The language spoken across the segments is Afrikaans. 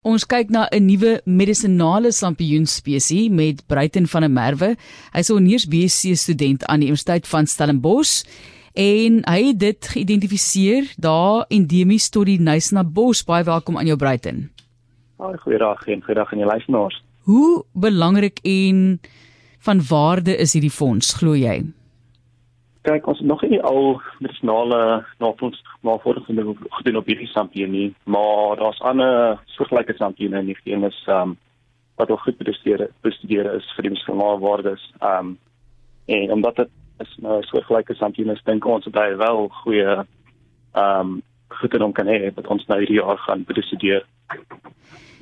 Ons kyk na 'n nuwe medisonale sampioensspesies met Bruiten van der Merwe. Hy's 'n honeurs BSc student aan die Universiteit van Stellenbosch en hy het dit geïdentifiseer daar endemies tot die Nysna Bos. Baie welkom aan jou Bruiten. Haai, goeiedag en goeiedag aan die luisteraars. Hoe belangrik en van waarde is hierdie fonds, glo jy? Kyk ons nog nie al medisinale navorsing gedoen op hierdie sampie nie, maar daar's ander soortgelyke sampiene in die genus um wat ook goed bestudeer bestudeer is vir die medisinale waardes. Um en omdat dit is nou soortgelyke sampiene, dink ons dat hy wel goeie um goed en om kan hê wat ons nou hierdie jaar gaan bestudeer.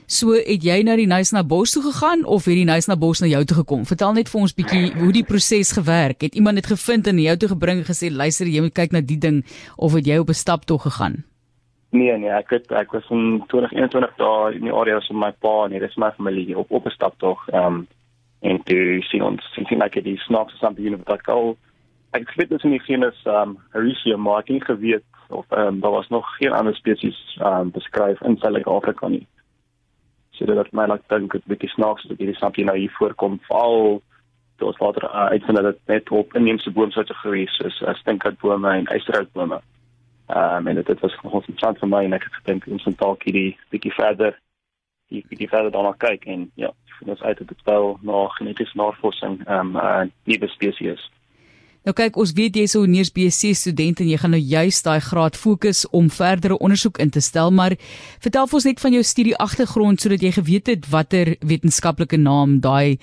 So het jy nou die nuus na Bos toe gegaan of het die nuus na Bos na jou toe gekom? Vertel net vir ons bietjie hoe die proses gewerk. Het iemand dit gevind en jou toe gebring en gesê luister jy moet kyk na die ding of het jy op 'n stap toe gegaan? Nee nee, ek het ek was in 2021 daar in die area so my pa en dis my familie op op 'n stap tog. Ehm um, en toe sien ons sien sien like die snaaks of something in the call. Ek weet dit is nie geen is ehm um, Harisia maar ek het geweet of ehm um, daar was nog geen ander spesies ehm um, beskryf in Suid-Afrika nie so dit het my laat dink dit bietjie snaaks dat hierdie sampie nou hier voorkom veral toe ons later uh, uitvind dat dit net op inheemse boomsoorte is soos uh, stinkhoutbome en ysterhoutbome. Ehm um, en dit was nog interessant vir my en ek het gedink ons moet dalk hierdie bietjie verder die die verder daarna kyk en ja, vind ons uit dat dit wel nog genetiese navorsing ehm um, 'n uh, nuwe spesies is. Nou kyk, ons weet jy's 'n honeurs BSc student en jy gaan nou juist daai graad fokus om verdere ondersoek in te stel, maar vertel ons net van jou studie agtergrond sodat jy geweet het watter wetenskaplike naam daai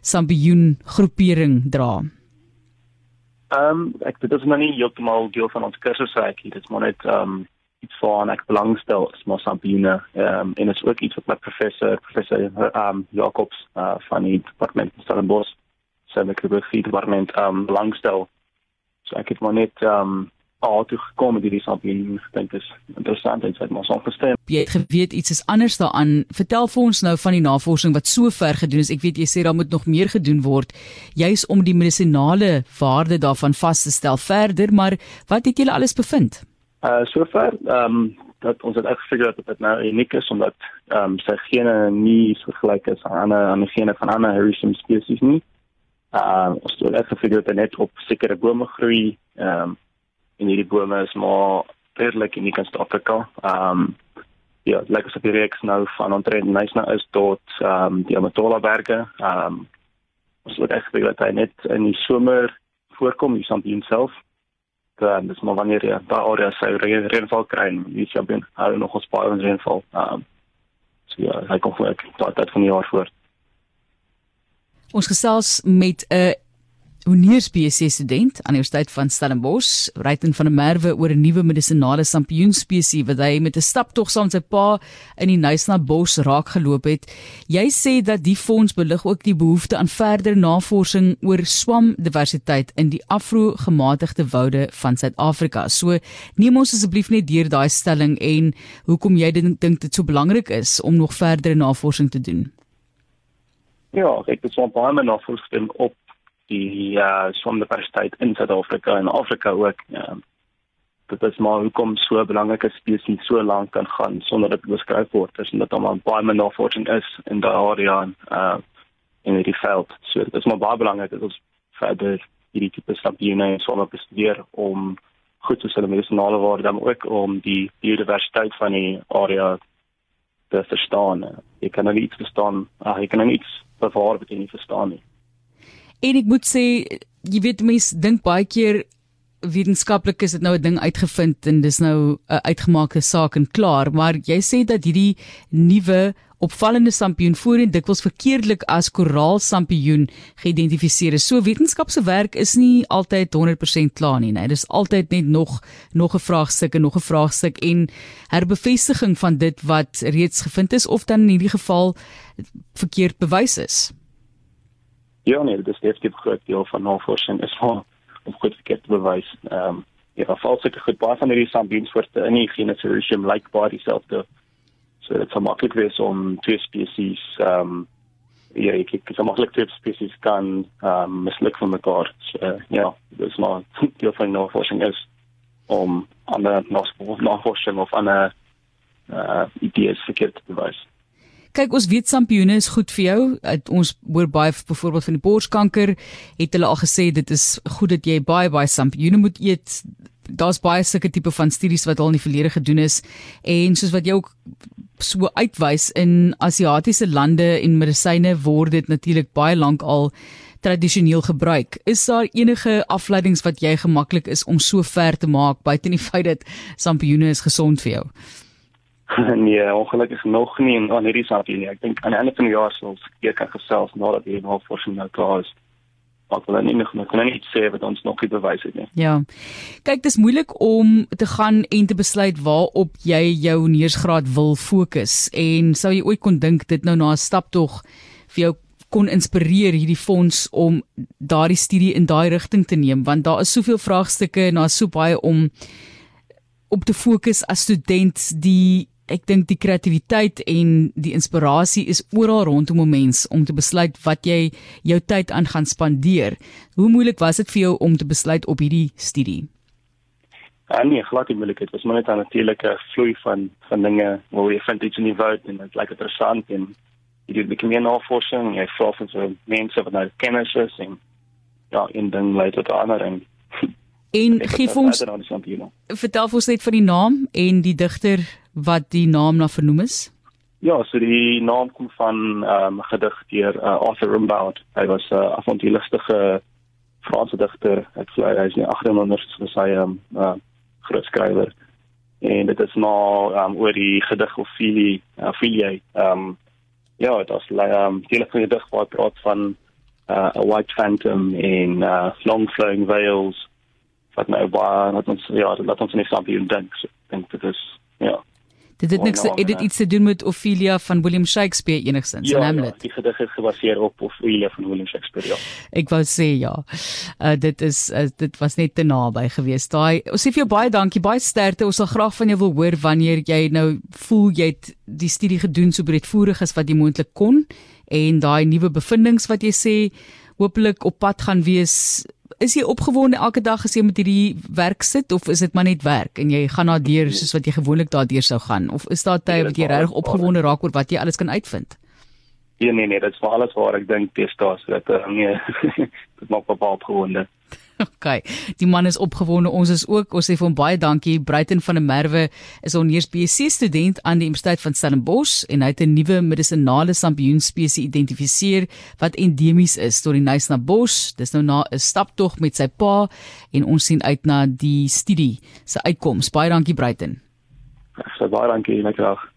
Sambiyun groepering dra. Ehm um, ek dit is nou nie heeltemal deel van ons kursus ek dit is maar net ehm um, iets van ek belangstel is maar Sambiyune ehm um, en dit is ook iets wat my professor professor ehm um, Jacobs uh, van die departement Stellenbosch sy mikrobiogie departement um belangstel. So ek het maar net um al toe gekom met hierdie sampie en gedink is interessant en het maar so verstaan. Jy het geweet iets is anders daaraan. Vertel vir ons nou van die navorsing wat so ver gedoen is. Ek weet jy sê daar moet nog meer gedoen word juis om die medisinale waarde daarvan vas te stel verder, maar wat het julle alles bevind? Uh sover um dat ons het uitgefigure dat dit nou uniek is omdat ehm um, sy gene nie so gelyk is aan ander aan die gene van ander Hericium spesies nie. Uh ons het gefigure dat net op sekere bome groei. Ehm um, en hierdie bome is maar redelik uniek in Suid-Afrika. Ehm um, ja, like as op die reeks nou van omtrent nice nou is tot ehm um, die Amatola berge. Ehm um, ons het gefigure dat hy net in die somer voorkom, die Sambien self. Dan dis maar wanneer jy daar area sy reënval kry, jy sien binne hou nog baie van reënval. Ehm um, so ja, hy kom voor ek daai van die jaar voort. Ons gesels met 'n honeurs BSc student aan die Universiteit van Stellenbosch, Ryten van der Merwe oor 'n nuwe medisinale sampioensspesies wat hy met 'n staptog saam sy pa in die Nysna Bos raak geloop het. Jy sê dat die fonds belig ook die behoefte aan verdere navorsing oor swamdiversiteit in die afro-gematigde woude van Suid-Afrika. So neem ons asseblief net deur daai stelling en hoekom jy dink dit so belangrik is om nog verdere navorsing te doen. Ja, ek het so baie my navorsing op die uh swamdiversiteit in Suid-Afrika en Afrika ook. Ja. Dit is maar hoekom so 'n belangrike spesies so lank kan gaan sonder dat dit beskryf word. Is omdat daar baie my navorsing is in daai area en uh in hierdie veld. So dit is maar baie belangrik dat ons verder hierdie tipe sampioene en so op bestudeer om goed met die nasionale waarde dan ook om die biodiversiteit van die area te verstaan. Jy kan nou iets verstaan, uh, jy kan nou iets bewaar wat jy nie verstaan nie. En ek moet sê, jy weet mense dink baie keer wetenskaplik is dit nou 'n ding uitgevind en dis nou 'n uitgemaakte saak en klaar, maar jy sê dat hierdie nuwe opvallende sampioen voorheen dikwels verkeerdelik as koraalsampioen geïdentifiseer is. So wetenskapse werk is nie altyd 100% klaar nie, nee. Dit is altyd net nog nog 'n vraagstuk en nog 'n vraagstuk en herbevestiging van dit wat reeds gevind is of dan in hierdie geval verkeerd bewys is. Ja, nee, dit is 'n groot deel van navorsing is om om goed verkeerd te bewys. Ehm um, ja, valse goed baie van hierdie sampioensoorte in die genus Erythrium like body dieselfde so dit sou maklik wees om twee spesies ehm um, ja ek ek sou maklik twee spesies kan ehm um, misluk van mekaar so, ja dis maar deel van navorsing is om ander navorsing of ander uh, idees verkeerd te bewys kyk ons weet sampioene is goed vir jou. Ons hoor baie byvoorbeeld van die borskanker het hulle al gesê dit is goed dat jy baie baie sampioene moet eet. Daar's baie sulke tipe van studies wat al in die verlede gedoen is en soos wat jy ook so uitwys in Asiatiese lande en medisyne word dit natuurlik baie lank al tradisioneel gebruik. Is daar enige afleidings wat jy gemaklik is om so ver te maak buite die feit dat sampioene is gesond vir jou? Nee, ongelukkig nog nie aan hierdie sampioene. Ek dink aan die einde van die jaar sal ek kan gesels nadat die navorsing nou klaar is. Maar hulle nie nog kan nie sê wat ons nog nie bewys het nie. Ja. Kyk, dit is moeilik om te gaan en te besluit waarop jy jou neersgraad wil fokus en sou jy ooit kon dink dit nou na 'n stap tog vir jou kon inspireer hierdie fonds om daardie studie in daai rigting te neem want daar is soveel vraagstukke en daar's so baie om op te fokus as student die ek dink die kreatiwiteit en die inspirasie is oral rondom 'n mens om te besluit wat jy jou tyd aan gaan spandeer. Hoe moeilik was dit vir jou om te besluit op hierdie studie? Ja, nee, glad nie moeilik. Dit was maar net 'n natuurlike vloei van van dinge waar jy vind iets in die wêreld en dit lyk interessant en jy doen 'n bietjie meer navorsing, jy vra van so mense wat nou kennis is en ja, in ding lei tot ander en En gee ons vertel ons net van die naam en die digter wat die naam na vernoem is. Ja, so die naam kom van ehm, 'n um, gedig deur uh, Arthur Rimbaud. Hy was 'n uh, avontuurlustige Franse digter. Hy het hy is nie 800 so sy 'n um, uh, groot skrywer. En dit is nou um, oor die gedig Ophelia, Ophelia. Ehm um, ja, dit is um, die hele gedig wat praat van uh, 'n white phantom in uh, long flowing veils wat nou baie wat ons ja, laat ons nie saam hier dink. So, ek dink dit is ja. Dit het niks dit het iets te doen met Ophelia van William Shakespeare enigsins ja, in Hamlet. Ja, die gedig is gebaseer op Ophelia van William Shakespeare. Ja. Ek wou sê ja. Uh, dit is uh, dit was net te naby geweest. Daai ons sê vir jou baie dankie, baie sterkte. Ons sal graag van jou wil hoor wanneer jy nou voel jy het die studie gedoen so breedvoerig as wat jy moontlik kon en daai nuwe bevindinge wat jy sê hopelik op pad gaan wees is jy opgewonde elke dag as jy met hierdie werk sit of is dit maar net werk en jy gaan na deur soos wat jy gewoonlik daardeur sou gaan of is daar tye wat jy regtig opgewonde raak oor wat jy alles kan uitvind? Nee nee nee, dit is vir alles waar ek dink deesdae so dat uh, nee, dit maak baie opgewonde. Okay. Die man is opgewonde. Ons is ook, ons sê vir hom baie dankie. Bruiten van der Merwe is 'n eers BSc student aan die Universiteit van Stellenbosch en hy het 'n nuwe medisonale sampioenspesie identifiseer wat endemies is tot die Nysna Bos. Dis nou na 'n staptog met sy pa en ons sien uit na die studie se uitkoms. Baie dankie Bruiten. Baie dankie, lekker dag.